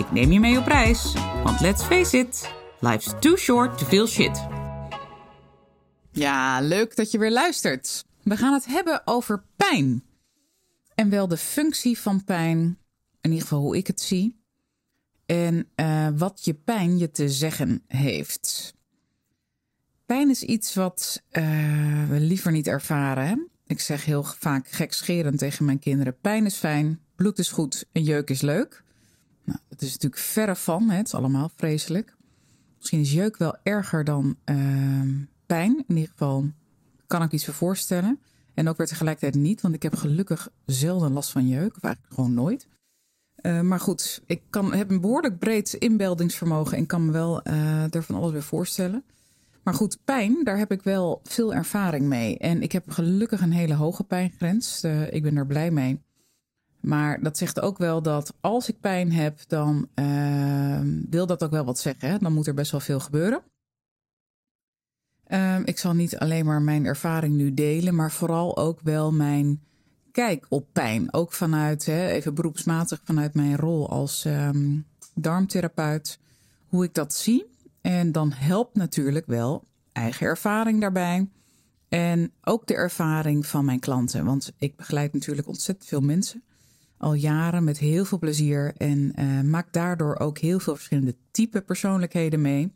Ik neem je mee op reis, want let's face it, life's too short to feel shit. Ja, leuk dat je weer luistert. We gaan het hebben over pijn. En wel de functie van pijn, in ieder geval hoe ik het zie. En uh, wat je pijn je te zeggen heeft. Pijn is iets wat uh, we liever niet ervaren. Ik zeg heel vaak gekscherend tegen mijn kinderen: pijn is fijn, bloed is goed en jeuk is leuk. Nou, dat is natuurlijk verre van, hè? het is allemaal vreselijk. Misschien is jeuk wel erger dan uh, pijn. In ieder geval kan ik iets voor voorstellen. En ook weer tegelijkertijd niet, want ik heb gelukkig zelden last van jeuk, of eigenlijk gewoon nooit. Uh, maar goed, ik kan, heb een behoorlijk breed inbeeldingsvermogen en kan me wel uh, er van alles weer voorstellen. Maar goed, pijn, daar heb ik wel veel ervaring mee. En ik heb gelukkig een hele hoge pijngrens. Uh, ik ben er blij mee. Maar dat zegt ook wel dat als ik pijn heb, dan uh, wil dat ook wel wat zeggen. Hè? Dan moet er best wel veel gebeuren. Uh, ik zal niet alleen maar mijn ervaring nu delen, maar vooral ook wel mijn kijk op pijn. Ook vanuit, hè, even beroepsmatig, vanuit mijn rol als um, darmtherapeut. Hoe ik dat zie. En dan helpt natuurlijk wel eigen ervaring daarbij. En ook de ervaring van mijn klanten. Want ik begeleid natuurlijk ontzettend veel mensen. Al jaren met heel veel plezier. En uh, maak daardoor ook heel veel verschillende type persoonlijkheden mee.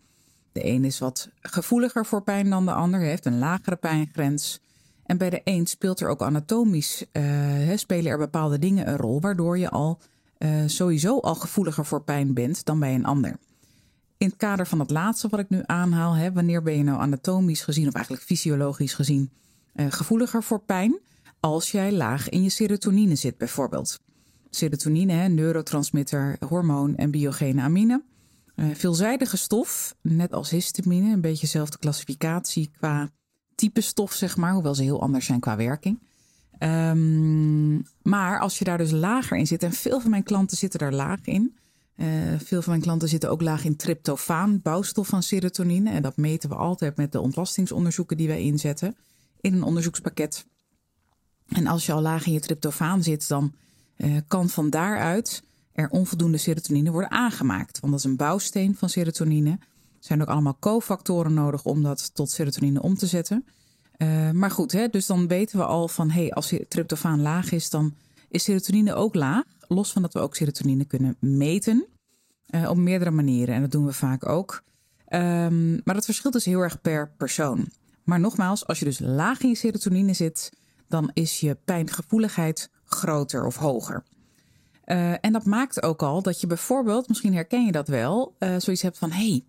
De een is wat gevoeliger voor pijn dan de ander. Heeft een lagere pijngrens. En bij de een speelt er ook anatomisch, uh, spelen er bepaalde dingen een rol. Waardoor je al uh, sowieso al gevoeliger voor pijn bent dan bij een ander. In het kader van het laatste wat ik nu aanhaal, wanneer ben je nou anatomisch gezien, of eigenlijk fysiologisch gezien, gevoeliger voor pijn? Als jij laag in je serotonine zit, bijvoorbeeld. Serotonine, neurotransmitter, hormoon en biogene amine. Uh, veelzijdige stof, net als histamine, een beetje dezelfde klassificatie qua type stof, zeg maar, hoewel ze heel anders zijn qua werking. Um, maar als je daar dus lager in zit, en veel van mijn klanten zitten daar laag in, uh, veel van mijn klanten zitten ook laag in tryptofaan, bouwstof van serotonine. En dat meten we altijd met de ontlastingsonderzoeken die wij inzetten in een onderzoekspakket. En als je al laag in je tryptofaan zit, dan kan van daaruit er onvoldoende serotonine worden aangemaakt. Want dat is een bouwsteen van serotonine. Er zijn ook allemaal cofactoren nodig om dat tot serotonine om te zetten. Uh, maar goed, hè, dus dan weten we al van hey, als tryptofaan laag is, dan is serotonine ook laag. Los van dat we ook serotonine kunnen meten uh, op meerdere manieren. En dat doen we vaak ook. Um, maar dat verschilt dus heel erg per persoon. Maar nogmaals, als je dus laag in je serotonine zit, dan is je pijngevoeligheid groter of hoger. Uh, en dat maakt ook al dat je bijvoorbeeld, misschien herken je dat wel, uh, zoiets hebt van: hé, hey,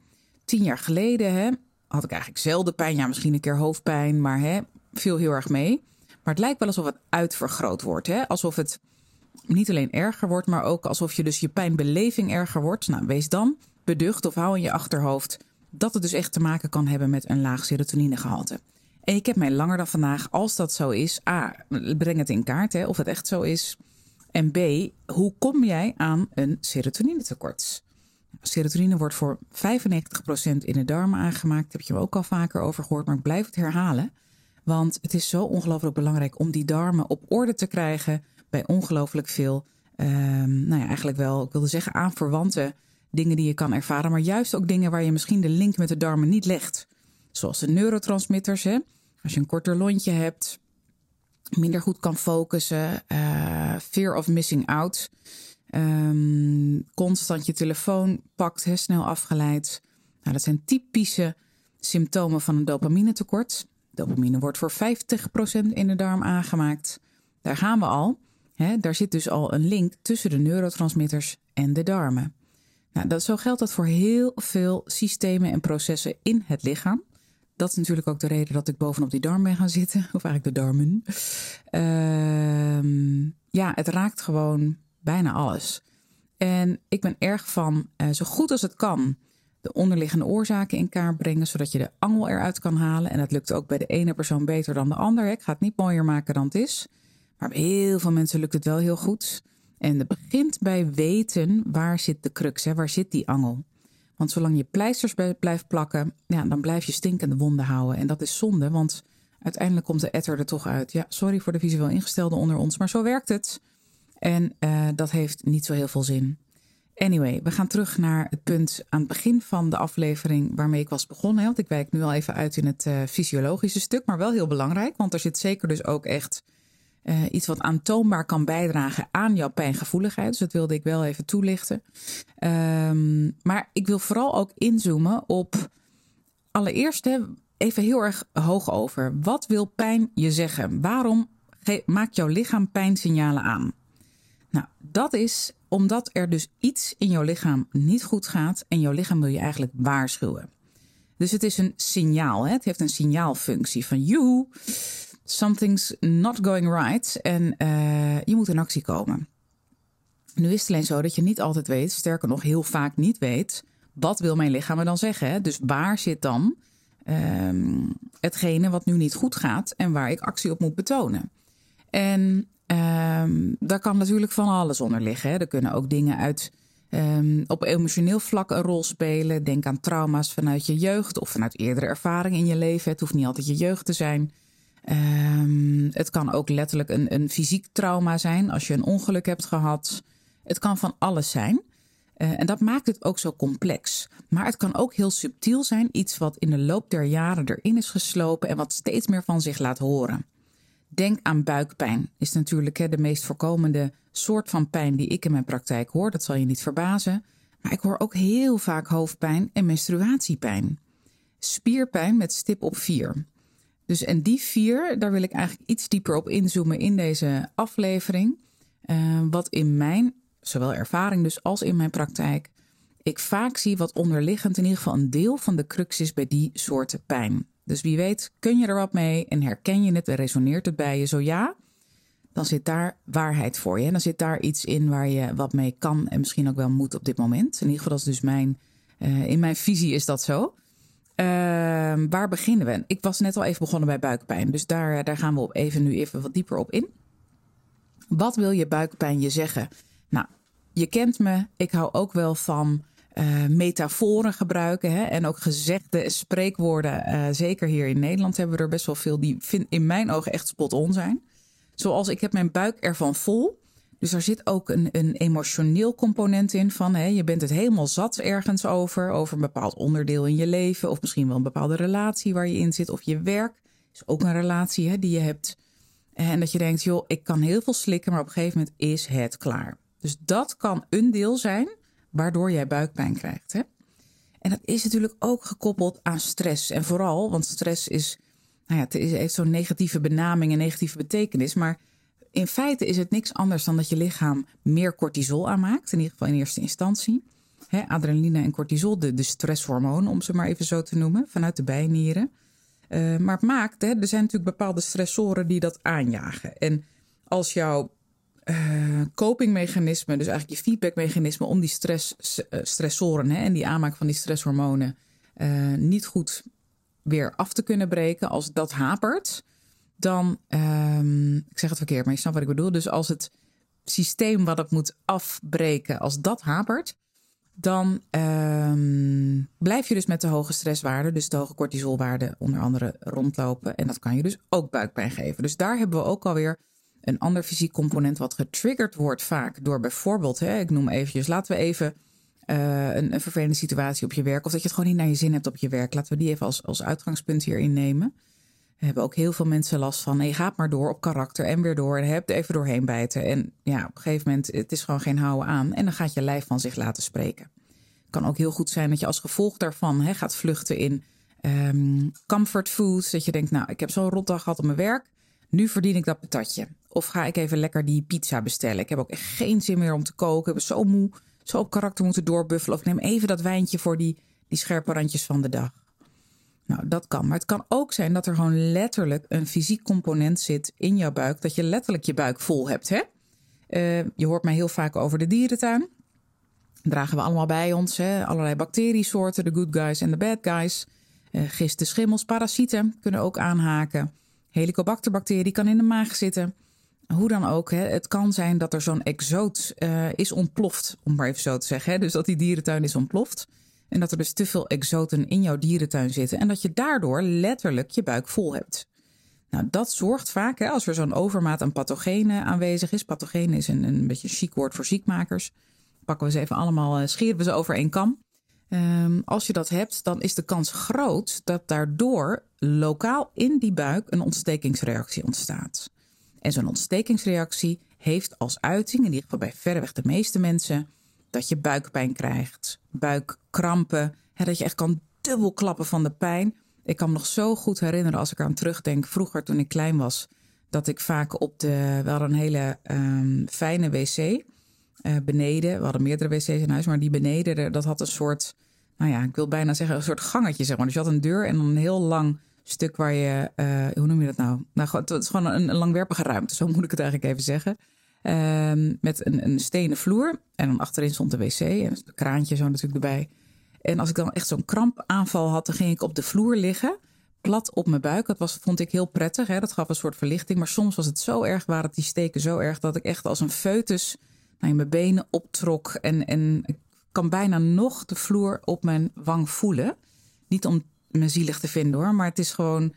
tien jaar geleden hè, had ik eigenlijk zelden pijn. Ja, misschien een keer hoofdpijn, maar hè, viel heel erg mee. Maar het lijkt wel alsof het uitvergroot wordt. Hè? Alsof het niet alleen erger wordt, maar ook alsof je dus je pijnbeleving erger wordt. Nou, wees dan beducht of hou in je achterhoofd dat het dus echt te maken kan hebben met een laag serotoninegehalte. En ik heb mij langer dan vandaag, als dat zo is, A, breng het in kaart hè, of het echt zo is. En B, hoe kom jij aan een serotoninetekort? Serotonine wordt voor 95% in de darmen aangemaakt. Daar heb je me ook al vaker over gehoord, maar ik blijf het herhalen. Want het is zo ongelooflijk belangrijk om die darmen op orde te krijgen bij ongelooflijk veel, um, nou ja, eigenlijk wel, ik wilde zeggen aanverwante dingen die je kan ervaren, maar juist ook dingen waar je misschien de link met de darmen niet legt. Zoals de neurotransmitters, hè? Als je een korter lontje hebt, minder goed kan focussen, uh, fear of missing out, um, constant je telefoon pakt, hè, snel afgeleid. Nou, dat zijn typische symptomen van een dopaminetekort. Dopamine wordt voor 50% in de darm aangemaakt. Daar gaan we al. He, daar zit dus al een link tussen de neurotransmitters en de darmen. Nou, dat, zo geldt dat voor heel veel systemen en processen in het lichaam. Dat is natuurlijk ook de reden dat ik bovenop die darm ben gaan zitten, of eigenlijk de darmen. Uh, ja, het raakt gewoon bijna alles. En ik ben erg van, uh, zo goed als het kan, de onderliggende oorzaken in kaart brengen, zodat je de angel eruit kan halen. En dat lukt ook bij de ene persoon beter dan de ander. Ik ga het niet mooier maken dan het is. Maar bij heel veel mensen lukt het wel heel goed. En het begint bij weten waar zit de crux, hè? waar zit die angel. Want zolang je pleisters blijft plakken, ja, dan blijf je stinkende wonden houden. En dat is zonde, want uiteindelijk komt de etter er toch uit. Ja, sorry voor de visueel ingestelde onder ons, maar zo werkt het. En uh, dat heeft niet zo heel veel zin. Anyway, we gaan terug naar het punt aan het begin van de aflevering waarmee ik was begonnen. Want ik wijk nu al even uit in het uh, fysiologische stuk, maar wel heel belangrijk. Want er zit zeker dus ook echt uh, iets wat aantoonbaar kan bijdragen aan jouw pijngevoeligheid. Dus dat wilde ik wel even toelichten. Um, maar ik wil vooral ook inzoomen op allereerst even heel erg hoog over. Wat wil pijn je zeggen? Waarom maakt jouw lichaam pijnsignalen aan? Nou, dat is omdat er dus iets in jouw lichaam niet goed gaat en jouw lichaam wil je eigenlijk waarschuwen. Dus het is een signaal. Hè? Het heeft een signaalfunctie van you, something's not going right en uh, je moet in actie komen. Nu is het alleen zo dat je niet altijd weet, sterker nog heel vaak niet weet, wat wil mijn lichaam me dan zeggen? Dus waar zit dan um, hetgene wat nu niet goed gaat en waar ik actie op moet betonen? En Um, daar kan natuurlijk van alles onder liggen. Hè. Er kunnen ook dingen uit um, op emotioneel vlak een rol spelen. Denk aan trauma's vanuit je jeugd of vanuit eerdere ervaring in je leven. Het hoeft niet altijd je jeugd te zijn. Um, het kan ook letterlijk een, een fysiek trauma zijn als je een ongeluk hebt gehad. Het kan van alles zijn. Uh, en dat maakt het ook zo complex. Maar het kan ook heel subtiel zijn, iets wat in de loop der jaren erin is geslopen en wat steeds meer van zich laat horen. Denk aan buikpijn. Is natuurlijk hè, de meest voorkomende soort van pijn die ik in mijn praktijk hoor. Dat zal je niet verbazen. Maar ik hoor ook heel vaak hoofdpijn en menstruatiepijn. Spierpijn met stip op vier. Dus en die vier, daar wil ik eigenlijk iets dieper op inzoomen in deze aflevering. Uh, wat in mijn, zowel ervaring dus als in mijn praktijk, ik vaak zie wat onderliggend in ieder geval een deel van de crux is bij die soorten pijn. Dus wie weet, kun je er wat mee en herken je het en resoneert het bij je? Zo ja, dan zit daar waarheid voor je. En dan zit daar iets in waar je wat mee kan en misschien ook wel moet op dit moment. In ieder geval, dat is dus mijn, uh, in mijn visie is dat zo. Uh, waar beginnen we? Ik was net al even begonnen bij buikpijn, dus daar, daar gaan we op even nu even wat dieper op in. Wat wil je buikpijn je zeggen? Nou, je kent me, ik hou ook wel van uh, metaforen gebruiken. Hè? En ook gezegde spreekwoorden. Uh, zeker hier in Nederland hebben we er best wel veel die vind, in mijn ogen echt spot on zijn. Zoals ik heb mijn buik ervan vol. Dus er zit ook een, een emotioneel component in van hè, je bent het helemaal zat ergens over. Over een bepaald onderdeel in je leven. Of misschien wel een bepaalde relatie waar je in zit. Of je werk is ook een relatie hè, die je hebt. En dat je denkt, joh, ik kan heel veel slikken, maar op een gegeven moment is het klaar. Dus dat kan een deel zijn waardoor jij buikpijn krijgt. Hè? En dat is natuurlijk ook gekoppeld aan stress. En vooral, want stress is, nou ja, het heeft zo'n negatieve benaming en negatieve betekenis. Maar in feite is het niks anders dan dat je lichaam meer cortisol aanmaakt. In ieder geval in eerste instantie. adrenaline en cortisol, de, de stresshormoon, om ze maar even zo te noemen, vanuit de bijnieren. Uh, maar het maakt, er zijn natuurlijk bepaalde stressoren die dat aanjagen. En als jouw uh, copingmechanismen, dus eigenlijk je feedbackmechanisme om die stress, uh, stressoren en die aanmaak van die stresshormonen niet goed weer af te kunnen breken, als dat hapert, dan, um, ik zeg het verkeerd, maar je snapt wat ik bedoel. Dus als het systeem wat het moet afbreken, als dat hapert, dan um, blijf je dus met de hoge stresswaarde, dus de hoge cortisolwaarde onder andere rondlopen. En dat kan je dus ook buikpijn geven. Dus daar hebben we ook alweer een ander fysiek component wat getriggerd wordt vaak door bijvoorbeeld, hè, ik noem eventjes, laten we even uh, een, vervelende situatie op je werk of dat je het gewoon niet naar je zin hebt op je werk. Laten we die even als, als uitgangspunt hier innemen. Hebben ook heel veel mensen last van, je gaat maar door op karakter en weer door en hebt even doorheen bijten. En ja, op een gegeven moment, het is gewoon geen houden aan en dan gaat je lijf van zich laten spreken. Het kan ook heel goed zijn dat je als gevolg daarvan hè, gaat vluchten in um, comfort foods. Dat je denkt, nou, ik heb zo'n rotdag gehad op mijn werk. Nu verdien ik dat patatje. Of ga ik even lekker die pizza bestellen? Ik heb ook echt geen zin meer om te koken. Ik ben zo moe, zo op karakter moeten doorbuffelen. Of neem even dat wijntje voor die, die scherpe randjes van de dag. Nou, dat kan. Maar het kan ook zijn dat er gewoon letterlijk een fysiek component zit in jouw buik. Dat je letterlijk je buik vol hebt. Hè? Uh, je hoort mij heel vaak over de dierentuin. dragen we allemaal bij ons. Hè? Allerlei bacteriesoorten, de good guys en de bad guys. Uh, gisten, schimmels, parasieten kunnen ook aanhaken. Helicobacterbacterie kan in de maag zitten. Hoe dan ook, hè, het kan zijn dat er zo'n exoot uh, is ontploft, om maar even zo te zeggen. Hè? Dus dat die dierentuin is ontploft. En dat er dus te veel exoten in jouw dierentuin zitten. En dat je daardoor letterlijk je buik vol hebt. Nou, dat zorgt vaak, hè, als er zo'n overmaat aan pathogenen aanwezig is. Pathogenen is een, een beetje chic woord voor ziekmakers. Pakken we ze even allemaal, uh, scheren we ze over één kam. Um, als je dat hebt, dan is de kans groot dat daardoor lokaal in die buik een ontstekingsreactie ontstaat. En zo'n ontstekingsreactie heeft als uiting, in ieder geval bij verreweg de meeste mensen, dat je buikpijn krijgt, buikkrampen, hè, dat je echt kan dubbelklappen van de pijn. Ik kan me nog zo goed herinneren als ik aan terugdenk, vroeger toen ik klein was, dat ik vaak op de, we hadden een hele um, fijne wc uh, beneden. We hadden meerdere wc's in huis, maar die beneden, dat had een soort, nou ja, ik wil bijna zeggen, een soort gangetje, zeg maar. Dus je had een deur en een heel lang stuk waar je, uh, hoe noem je dat nou? Nou, het is gewoon een, langwerpige ruimte, zo moet ik het eigenlijk even zeggen. Um, met een, een stenen vloer en dan achterin stond de wc en een kraantje zo natuurlijk erbij. En als ik dan echt zo'n krampaanval had, dan ging ik op de vloer liggen, plat op mijn buik. Dat was, vond ik heel prettig, hè? dat gaf een soort verlichting. Maar soms was het zo erg, waren die steken zo erg, dat ik echt als een foetus nou, mijn benen optrok. En, en ik kan bijna nog de vloer op mijn wang voelen. Niet om me zielig te vinden hoor. Maar het is gewoon.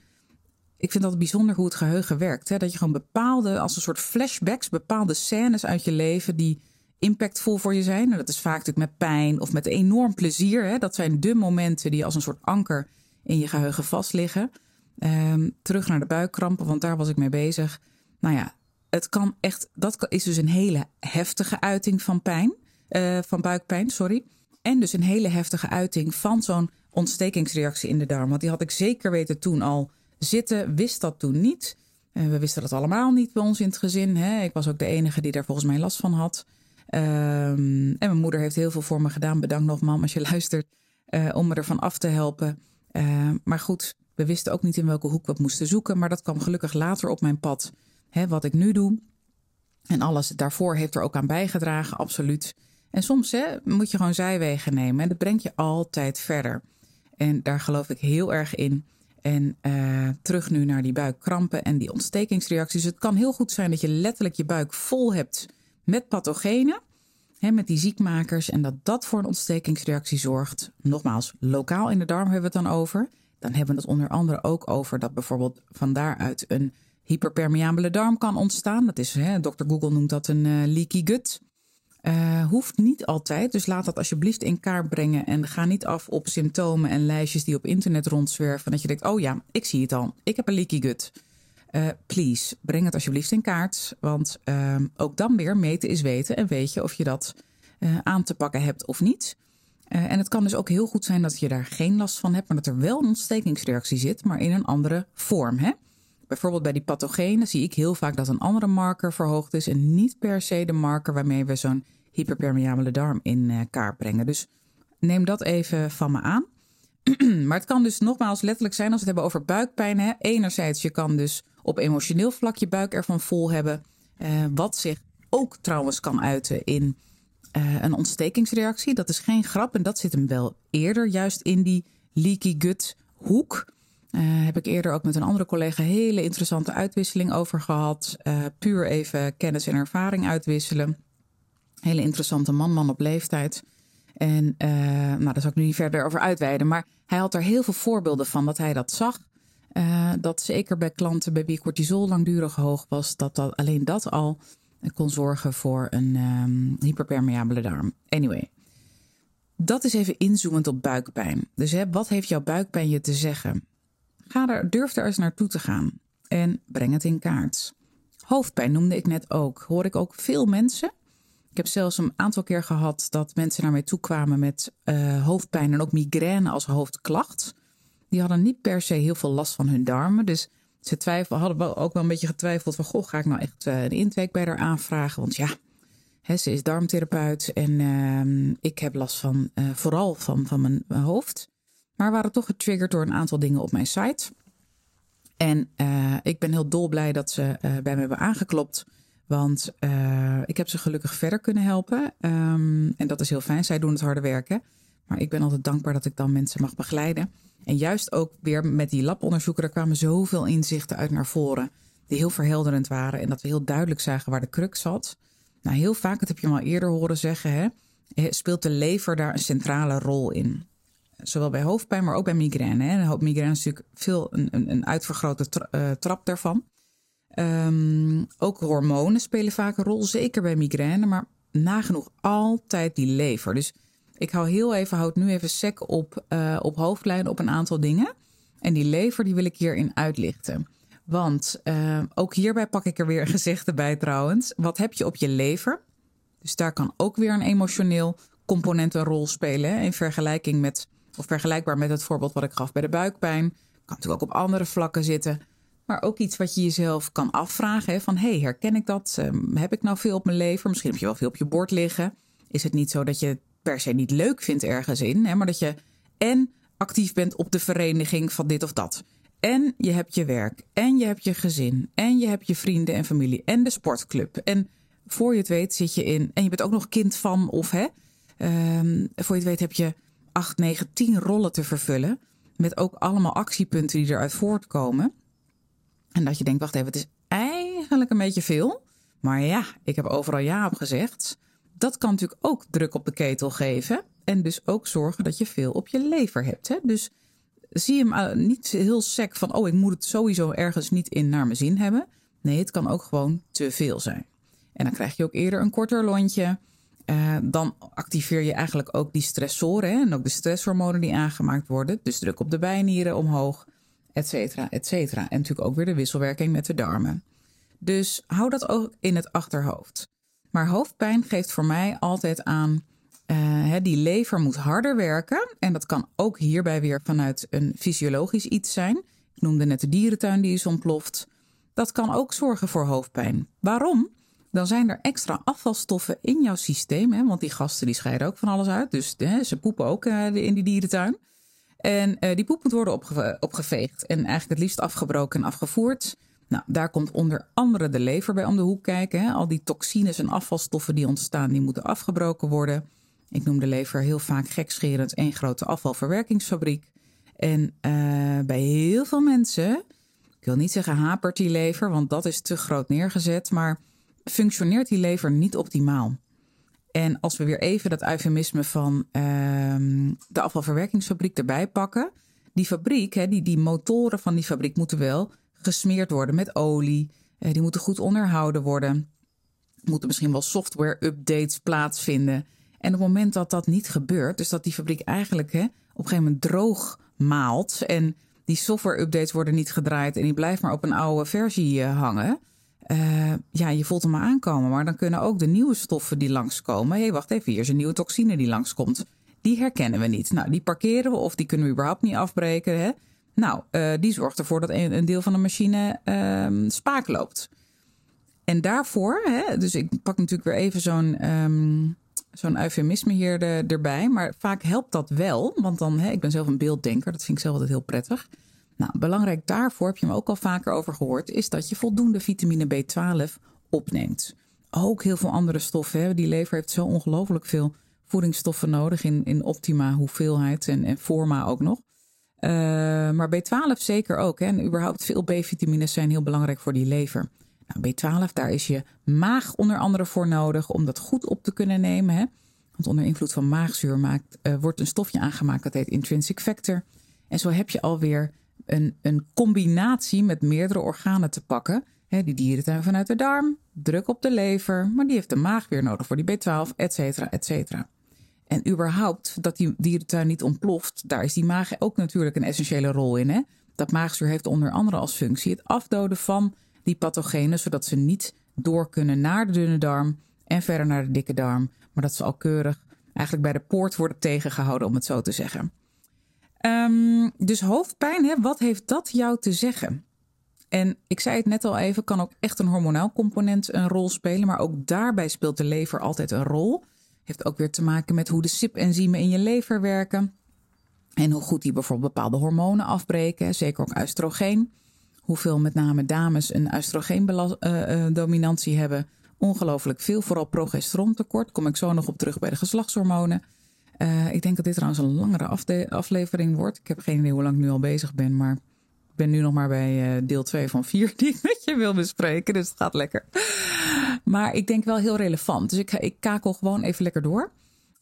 Ik vind dat bijzonder hoe het geheugen werkt. Hè? Dat je gewoon bepaalde, als een soort flashbacks, bepaalde scènes uit je leven die impactvol voor je zijn. En dat is vaak natuurlijk met pijn of met enorm plezier. Hè? Dat zijn de momenten die als een soort anker in je geheugen vastliggen. Um, terug naar de buikkrampen, want daar was ik mee bezig. Nou ja, het kan echt. Dat is dus een hele heftige uiting van pijn. Uh, van buikpijn, sorry. En dus een hele heftige uiting van zo'n ontstekingsreactie in de darm. Want die had ik zeker weten toen al zitten, wist dat toen niet. Uh, we wisten dat allemaal niet bij ons in het gezin. Hè? Ik was ook de enige die daar volgens mij last van had. Um, en mijn moeder heeft heel veel voor me gedaan. Bedankt nog, mam, als je luistert. Uh, om me ervan af te helpen. Uh, maar goed, we wisten ook niet in welke hoek we het moesten zoeken. Maar dat kwam gelukkig later op mijn pad. Hè, wat ik nu doe. En alles daarvoor heeft er ook aan bijgedragen, absoluut. En soms hè, moet je gewoon zijwegen nemen. En dat brengt je altijd verder. En daar geloof ik heel erg in. En uh, terug nu naar die buikkrampen en die ontstekingsreacties. Het kan heel goed zijn dat je letterlijk je buik vol hebt met pathogenen, hè, met die ziekmakers. En dat dat voor een ontstekingsreactie zorgt. Nogmaals, lokaal in de darm hebben we het dan over. Dan hebben we het onder andere ook over dat bijvoorbeeld van daaruit een hyperpermeabele darm kan ontstaan. Dat is, hè, Dr. Google noemt dat een uh, leaky gut. Uh, hoeft niet altijd, dus laat dat alsjeblieft in kaart brengen. En ga niet af op symptomen en lijstjes die op internet rondzwerven. Dat je denkt: oh ja, ik zie het al. Ik heb een leaky gut. Uh, please, breng het alsjeblieft in kaart. Want uh, ook dan weer meten is weten. En weet je of je dat uh, aan te pakken hebt of niet. en het kan dus ook heel goed zijn dat je daar geen last van hebt. Maar dat er wel een ontstekingsreactie zit, maar in een andere vorm. Hè? Bijvoorbeeld bij die pathogenen zie ik heel vaak dat een andere marker verhoogd is. En niet per se de marker waarmee we zo'n hyperpermeabele darm in uh, kaart brengen. Dus neem dat even van me aan. maar het kan dus nogmaals letterlijk zijn als we het hebben over buikpijn. Hè. Enerzijds, je kan dus op emotioneel vlak je buik ervan vol hebben. Uh, wat zich ook trouwens kan uiten in uh, een ontstekingsreactie. Dat is geen grap en dat zit hem wel eerder juist in die leaky gut hoek. Heb ik eerder ook met een andere collega hele interessante uitwisseling over gehad. Uh, puur even kennis en ervaring uitwisselen. Hele interessante man, man op leeftijd. En uh, nou, daar zal ik nu niet verder over uitweiden. Maar hij had er heel veel voorbeelden van dat hij dat zag. dat zeker bij klanten bij wie cortisol langdurig hoog was, dat, dat alleen dat al kon zorgen voor een um, hyperpermeabele darm. Anyway, dat is even inzoomend op buikpijn. Dus hè, wat heeft jouw buikpijn je te zeggen? Ga er, durf er eens naartoe te gaan en breng het in kaart. Hoofdpijn noemde ik net ook. Hoor ik ook veel mensen. Ik heb zelfs een aantal keer gehad dat mensen naar mij toe kwamen met uh, hoofdpijn en ook migraine als hoofdklacht. Die hadden niet per se heel veel last van hun darmen. Dus ze twijfel, hadden ook wel een beetje getwijfeld van... goh, ga ik nou echt uh, een intake bij haar aanvragen? Want ja, hè, ze is darmtherapeut en uh, ik heb last van, uh, vooral van, van mijn, hoofd maar waren toch getriggerd door een aantal dingen op mijn site. En ik ben heel dolblij dat ze bij me hebben aangeklopt. Want uh, ik heb ze gelukkig verder kunnen helpen. Um, en dat is heel fijn. Zij doen het harde werken. Maar ik ben altijd dankbaar dat ik dan mensen mag begeleiden. En juist ook weer met die labonderzoeken, er kwamen zoveel inzichten uit naar voren. Die heel verhelderend waren. En dat we heel duidelijk zagen waar de crux zat. Nou, heel vaak, dat heb je al eerder horen zeggen, hè, speelt de lever daar een centrale rol in. Zowel bij hoofdpijn, maar ook bij migraine. Hè. Migraine is natuurlijk veel een, een, een uitvergrote uh, trap daarvan. Um, ook hormonen spelen vaak een rol, zeker bij migraine, maar nagenoeg altijd die lever. Dus ik hou heel even, houd nu even sec op, uh, op hoofdlijn op een aantal dingen. En die lever die wil ik hierin uitlichten. Want uh, ook hierbij pak ik er weer een gezegde bij trouwens. Wat heb je op je lever? Dus daar kan ook weer een emotioneel component een rol spelen. Hè? In vergelijking met, of vergelijkbaar met het voorbeeld wat ik gaf bij de buikpijn. Kan natuurlijk ook op andere vlakken zitten. Maar ook iets wat je jezelf kan afvragen. Hè? Van hey, herken ik dat? Um, heb ik nou veel op mijn lever? Misschien heb je wel veel op je bord liggen. Is het niet zo dat je het per se niet leuk vindt ergens in, hè? maar dat je en actief bent op de vereniging van dit of dat. En je hebt je werk. En je hebt je gezin. En je hebt je vrienden en familie. En de sportclub. En voor je het weet zit je in. En je bent ook nog kind van of hè. Um, voor je het weet heb je acht, negen, tien rollen te vervullen. Met ook allemaal actiepunten die eruit voortkomen. En dat je denkt, wacht even, het is eigenlijk een beetje veel. Maar ja, ik heb overal ja op gezegd. Dat kan natuurlijk ook druk op de ketel geven. En dus ook zorgen dat je veel op je lever hebt. Hè? Dus zie hem uh, niet heel sec van, oh, ik moet het sowieso ergens niet in naar mijn zin hebben. Nee, het kan ook gewoon te veel zijn. En dan krijg je ook eerder een korter lontje. Uh, dan activeer je eigenlijk ook die stressoren hè? en ook de stresshormonen die aangemaakt worden. Dus druk op de bijnieren omhoog, et cetera, et cetera. En natuurlijk ook weer de wisselwerking met de darmen. Dus hou dat ook in het achterhoofd. Maar hoofdpijn geeft voor mij altijd aan uh, die lever moet harder werken. En dat kan ook hierbij weer vanuit een fysiologisch iets zijn. Ik noemde net de dierentuin die is ontploft. Dat kan ook zorgen voor hoofdpijn. Waarom? Dan zijn er extra afvalstoffen in jouw systeem. Hè, want die gasten die scheiden ook van alles uit. Dus hè, ze poepen ook uh, in die dierentuin. En uh, die poep moet worden opge opgeveegd. En eigenlijk het liefst afgebroken en afgevoerd. Nou, daar komt onder andere de lever bij om de hoek kijken. Hè. Al die toxines en afvalstoffen die ontstaan, die moeten afgebroken worden. Ik noem de lever heel vaak gekscherend één grote afvalverwerkingsfabriek. En uh, bij heel veel mensen, ik wil niet zeggen hapert die lever, want dat is te groot neergezet, maar functioneert die lever niet optimaal. En als we weer even dat eufemisme van uh, de afvalverwerkingsfabriek erbij pakken. Die fabriek, die, die motoren van die fabriek moeten wel gesmeerd worden met olie. Uh, die moeten goed onderhouden worden. Moeten misschien wel software-updates plaatsvinden. En op het moment dat dat niet gebeurt, dus dat die fabriek eigenlijk op een gegeven moment droog maalt en die software-updates worden niet gedraaid en die blijft maar op een oude versie uh, hangen. Uh, ja, je voelt hem maar aankomen. Maar dan kunnen ook de nieuwe stoffen die langskomen. Hé, hey, wacht even, hier is een nieuwe toxine die langskomt. Die herkennen we niet. Nou, die parkeren we of die kunnen we überhaupt niet afbreken. Hè? Nou, uh, die zorgt ervoor dat een, een deel van de machine uh, spaak loopt. En daarvoor, hè, dus ik pak natuurlijk weer even zo'n um, zo'n eufemisme hier de, erbij. Maar vaak helpt dat wel, want dan, hè, ik ben zelf een beelddenker, dat vind ik zelf altijd heel prettig. Nou, belangrijk daarvoor, heb je me ook al vaker over gehoord, is dat je voldoende vitamine B12 opneemt. Ook heel veel andere stoffen. Hè. Die lever heeft zo ongelooflijk veel voedingsstoffen nodig in, in optima hoeveelheid en, en forma ook nog. Uh, maar B12 zeker ook. Hè. En überhaupt veel B-vitamines zijn heel belangrijk voor die lever. Nou, B12, daar is je maag onder andere voor nodig om dat goed op te kunnen nemen. Hè? Want onder invloed van maagzuur maakt, uh, wordt een stofje aangemaakt dat heet intrinsic factor. En zo heb je alweer een, een combinatie met meerdere organen te pakken. Die dierentuin vanuit de darm, druk op de lever, maar die heeft de maag weer nodig voor die B12, et cetera, et cetera. En überhaupt dat die dierentuin niet ontploft, daar is die maag ook natuurlijk een essentiële rol in. Hè? Dat maagzuur heeft onder andere als functie het afdoden van die pathogenen, zodat ze niet door kunnen naar de dunne darm en verder naar de dikke darm, maar dat ze al keurig eigenlijk bij de poort worden tegengehouden, om het zo te zeggen. Um, dus hoofdpijn, hè, wat heeft dat jou te zeggen? En ik zei het net al even, kan ook echt een hormonaal component een rol spelen, maar ook daarbij speelt de lever altijd een rol. Heeft ook weer te maken met hoe de SIP-enzymen in je lever werken. En hoe goed die bijvoorbeeld bepaalde hormonen afbreken, zeker ook oestrogeen hoeveel met name dames een oestrogeendominantie uh, hebben, ongelooflijk veel. Vooral progesterontekort. Kom ik zo nog op terug bij de geslachtshormonen. Uh, ik denk dat dit trouwens een langere aflevering wordt. Ik heb geen idee hoe lang ik nu al bezig ben, maar ik ben nu nog maar bij uh, deel 2 van 4 die ik met je wil bespreken. Dus het gaat lekker. Maar ik denk wel heel relevant. Dus ik, ik kakel gewoon even lekker door.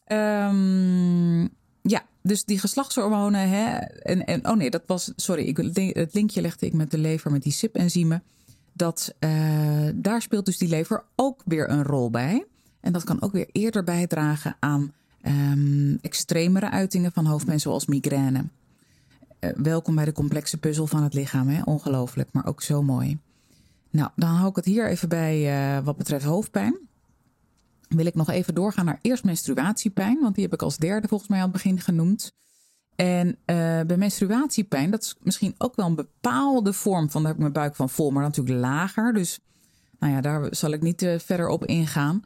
Um, ja, dus die geslachtshormonen. Hè, en, en, oh nee, dat was. Sorry, ik, het linkje legde ik met de lever met die SIP-enzymen. Dat uh, daar speelt dus die lever ook weer een rol bij. En dat kan ook weer eerder bijdragen aan um, extremere uitingen van hoofdpijn, zoals migraine. Uh, welkom bij de complexe puzzel van het lichaam. Hè? Ongelooflijk, maar ook zo mooi. Nou, dan hou ik het hier even bij uh, wat betreft hoofdpijn. Wil ik nog even doorgaan naar eerst menstruatiepijn, want die heb ik als derde volgens mij aan het begin genoemd. En uh, bij menstruatiepijn, dat is misschien ook wel een bepaalde vorm van, daar heb ik mijn buik van vol, maar natuurlijk lager. Dus nou ja, daar zal ik niet verder op ingaan.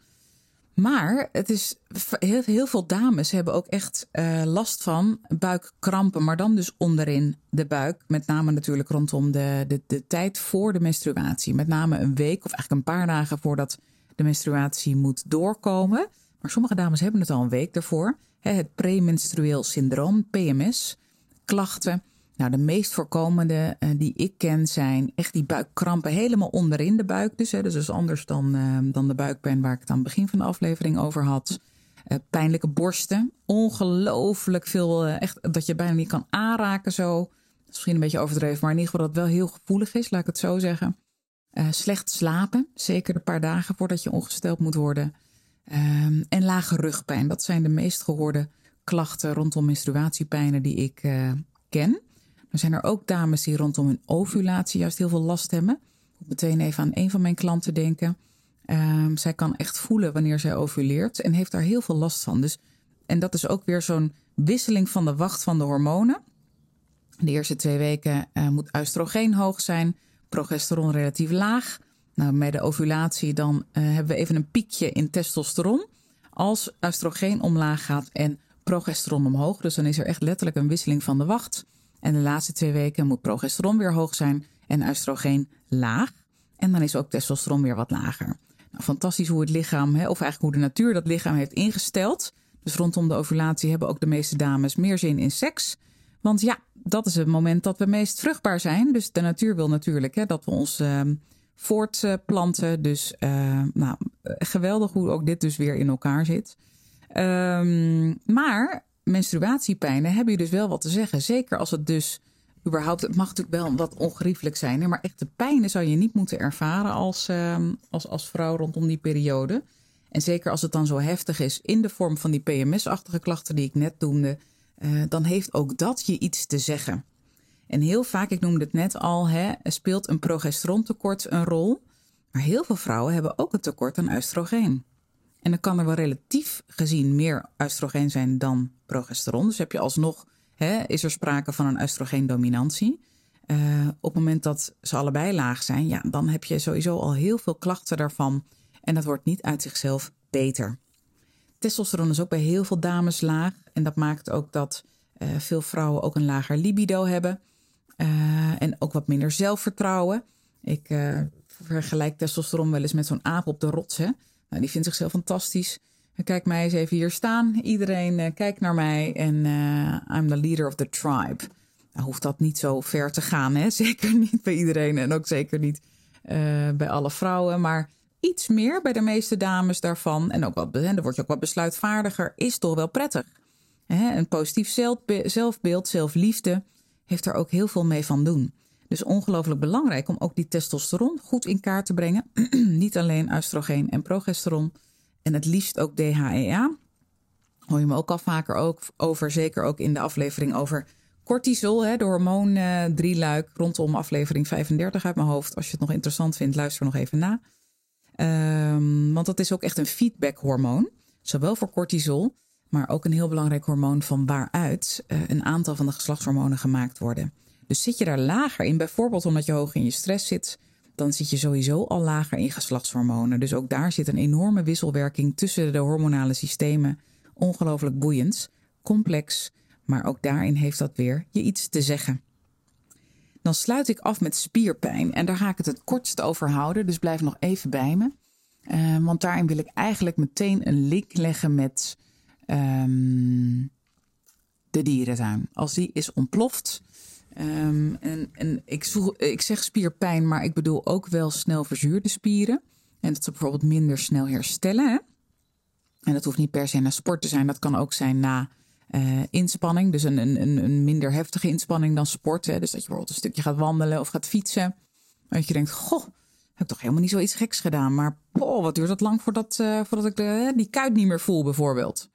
Maar het is heel, heel veel dames hebben ook echt uh, last van buikkrampen, maar dan dus onderin de buik. Met name natuurlijk rondom de, de, de tijd voor de menstruatie. Met name een week of eigenlijk een paar dagen voordat de menstruatie moet doorkomen. Maar sommige dames hebben het al een week daarvoor. Het premenstrueel syndroom, PMS, klachten. Nou, de meest voorkomende uh, die ik ken zijn echt die buikkrampen helemaal onderin de buik. Dus, hè, dus is anders dan, uh, dan de buikpijn waar ik het aan het begin van de aflevering over had. Uh, pijnlijke borsten. Ongelooflijk veel. echt dat je bijna niet kan aanraken zo. Misschien een beetje overdreven, maar in ieder geval dat het wel heel gevoelig is, laat ik het zo zeggen. slecht slapen, zeker een paar dagen voordat je ongesteld moet worden. Um, en lage rugpijn. Dat zijn de meest gehoorde klachten rondom menstruatiepijnen die ik ken. Er zijn er ook dames die rondom hun ovulatie juist heel veel last hebben. Ik moet meteen even aan een van mijn klanten denken. Um, zij kan echt voelen wanneer zij ovuleert en heeft daar heel veel last van. Dus, en dat is ook weer zo'n wisseling van de wacht van de hormonen. De eerste twee weken uh, moet oestrogeen hoog zijn, progesteron relatief laag. Nou, bij de ovulatie dan uh, hebben we even een piekje in testosteron. Als oestrogeen omlaag gaat en progesteron omhoog. Dus dan is er echt letterlijk een wisseling van de wacht. En de laatste twee weken moet progesteron weer hoog zijn en oestrogeen laag. En dan is ook testosteron weer wat lager. Nou, fantastisch hoe het lichaam, of eigenlijk hoe de natuur dat lichaam heeft ingesteld. Dus rondom de ovulatie hebben ook de meeste dames meer zin in seks. Want ja, dat is het moment dat we meest vruchtbaar zijn. Dus de natuur wil natuurlijk hè, dat we ons uh, voortplanten. Dus uh, nou, geweldig hoe ook dit dus weer in elkaar zit. Um, maar menstruatiepijnen hebben je dus wel wat te zeggen. Zeker als het dus überhaupt, het mag natuurlijk wel wat ongeriefelijk zijn, maar echte pijnen zou je niet moeten ervaren als, uh, als, als vrouw rondom die periode. En zeker als het dan zo heftig is in de vorm van die PMS-achtige klachten die ik net noemde, uh, dan heeft ook dat je iets te zeggen. En heel vaak, ik noemde het net al, hè, speelt een progesterontekort een rol. Maar heel veel vrouwen hebben ook een tekort aan oestrogeen. En dan kan er wel relatief gezien meer oestrogeen zijn dan progesteron. Dus heb je alsnog, hè, is er sprake van een oestrogeendominantie. Uh, op het moment dat ze allebei laag zijn, ja, dan heb je sowieso al heel veel klachten daarvan. En dat wordt niet uit zichzelf beter. Testosteron is ook bij heel veel dames laag. En dat maakt ook dat uh, veel vrouwen ook een lager libido hebben. Uh, en ook wat minder zelfvertrouwen. Ik vergelijk testosteron wel eens met zo'n aap op de rots. Nou, die vindt zichzelf fantastisch. Kijk mij eens even hier staan. Iedereen uh, kijkt naar mij en uh, I'm the leader of the tribe. Nou hoeft dat niet zo ver te gaan, hè? Zeker niet bij iedereen en ook zeker niet uh, bij alle vrouwen. Maar iets meer bij de meeste dames daarvan. En ook wat, dan word je ook wat besluitvaardiger, is toch wel prettig. Hè? Een positief zelfbeeld, zelfliefde, heeft er ook heel veel mee van doen. Dus ongelooflijk belangrijk om ook die testosteron goed in kaart te brengen. Niet alleen oestrogeen en progesteron. En het liefst ook DHEA. Hoor je me ook al vaker ook over, zeker ook in de aflevering over cortisol, hè, de hormoon uh, drieluik, rondom aflevering 35 uit mijn hoofd. Als je het nog interessant vindt, luister nog even na. Um, want dat is ook echt een feedbackhormoon, zowel voor cortisol, maar ook een heel belangrijk hormoon van waaruit uh, een aantal van de geslachtshormonen gemaakt worden. Dus zit je daar lager in, bijvoorbeeld omdat je hoog in je stress zit, dan zit je sowieso al lager in geslachtshormonen. Dus ook daar zit een enorme wisselwerking tussen de hormonale systemen. Ongelooflijk boeiend, complex, maar ook daarin heeft dat weer je iets te zeggen. Dan sluit ik af met spierpijn en daar ga ik het het kortst over houden, dus blijf nog even bij me. Uh, want daarin wil ik eigenlijk meteen een link leggen met um, de dierentuin. Als die is ontploft. Um, en en ik, zoek, ik zeg spierpijn, maar ik bedoel ook wel snel verzuurde spieren. En dat ze bijvoorbeeld minder snel herstellen. Hè? En dat hoeft niet per se na sport te zijn. Dat kan ook zijn na uh, inspanning. Dus een, een, een minder heftige inspanning dan sport. Hè? Dus dat je bijvoorbeeld een stukje gaat wandelen of gaat fietsen. Dat je denkt, goh, heb ik toch helemaal niet zoiets geks gedaan. Maar wat duurt dat lang voordat, uh, voordat ik de, die kuit niet meer voel bijvoorbeeld.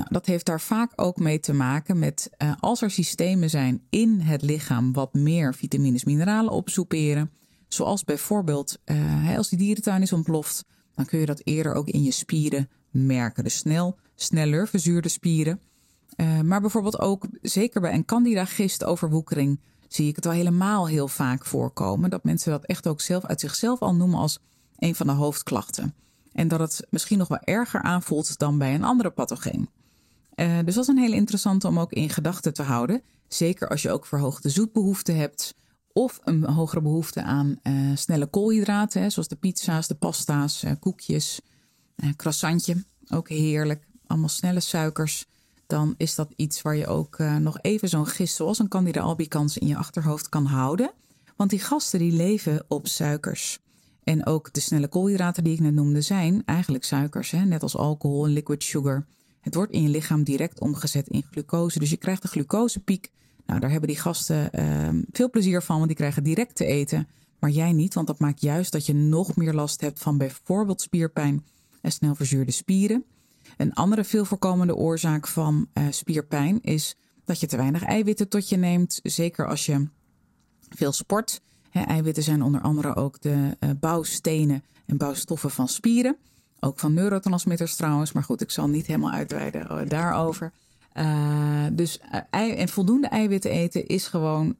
Nou, dat heeft daar vaak ook mee te maken met uh, als er systemen zijn in het lichaam wat meer vitamines, mineralen opsoeperen. Zoals bijvoorbeeld uh, als die dierentuin is ontploft, dan kun je dat eerder ook in je spieren merken. Dus snel, sneller verzuurde spieren. Uh, maar bijvoorbeeld ook, zeker bij een candida gistoverwoekering, zie ik het al helemaal heel vaak voorkomen. Dat mensen dat echt ook zelf uit zichzelf al noemen als een van de hoofdklachten. En dat het misschien nog wel erger aanvoelt dan bij een andere pathogeen. Uh, dus dat is een hele interessante om ook in gedachten te houden. Zeker als je ook verhoogde zoetbehoefte hebt. Of een hogere behoefte aan uh, snelle koolhydraten, zoals de pizza's, de pasta's, uh, koekjes, croissantje. Ook heerlijk. Allemaal snelle suikers. Dan is dat iets waar je ook nog even zo'n gist zoals een candida albicans in je achterhoofd kan houden. Want die gasten die leven op suikers. En ook de snelle koolhydraten die ik net noemde zijn eigenlijk suikers. Hè? Net als alcohol en liquid sugar. Het wordt in je lichaam direct omgezet in glucose. Dus je krijgt de glucosepiek. Nou, daar hebben die gasten uh, veel plezier van, want die krijgen direct te eten. Maar jij niet, want dat maakt juist dat je nog meer last hebt van bijvoorbeeld spierpijn en snel verzuurde spieren. Een andere veel voorkomende oorzaak van uh, spierpijn is dat je te weinig eiwitten tot je neemt. Zeker als je veel sport. Eiwitten zijn onder andere ook de uh, bouwstenen en bouwstoffen van spieren. Ook van neurotransmitters trouwens. Maar goed, ik zal niet helemaal uitweiden eh, daarover. Uh, dus ei en voldoende eiwitten eten is gewoon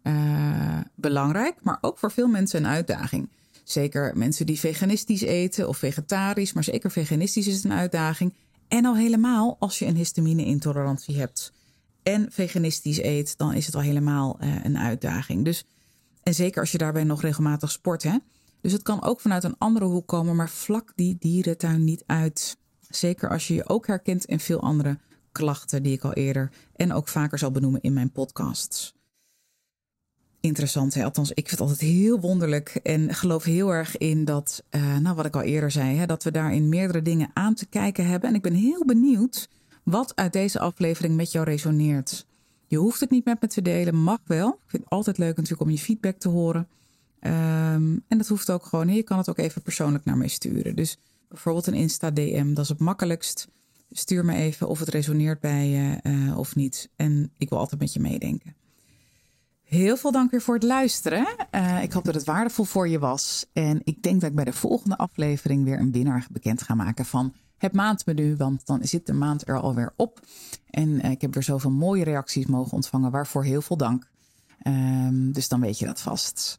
belangrijk. Maar ook voor veel mensen een uitdaging. Zeker mensen die veganistisch eten of vegetarisch. Maar zeker veganistisch is een uitdaging. En al helemaal als je een histamine-intolerantie hebt. En veganistisch eet, dan is het al helemaal een uitdaging. Dus, en zeker als je daarbij nog regelmatig sport. Hè? Dus het kan ook vanuit een andere hoek komen, maar vlak die dierentuin niet uit. Zeker als je je ook herkent in veel andere klachten die ik al eerder en ook vaker zal benoemen in mijn podcasts. Interessant, hè? althans, ik vind het altijd heel wonderlijk en geloof heel erg in dat, uh, nou wat ik al eerder zei, hè, dat we daarin meerdere dingen aan te kijken hebben. En ik ben heel benieuwd wat uit deze aflevering met jou resoneert. Je hoeft het niet met me te delen, mag wel. Ik vind het altijd leuk natuurlijk om je feedback te horen. Um, en dat hoeft ook gewoon. Je kan het ook even persoonlijk naar mij sturen. Dus bijvoorbeeld een Insta-DM, dat is het makkelijkst. Stuur me even of het resoneert bij je uh, of niet. En ik wil altijd met je meedenken. Heel veel dank weer voor het luisteren. Uh, ik hoop dat het waardevol voor je was. En ik denk dat ik bij de volgende aflevering weer een winnaar bekend ga maken van het maandmenu. Want dan zit de maand er alweer op. En uh, ik heb weer zoveel mooie reacties mogen ontvangen. Waarvoor heel veel dank. Um, dus dan weet je dat vast.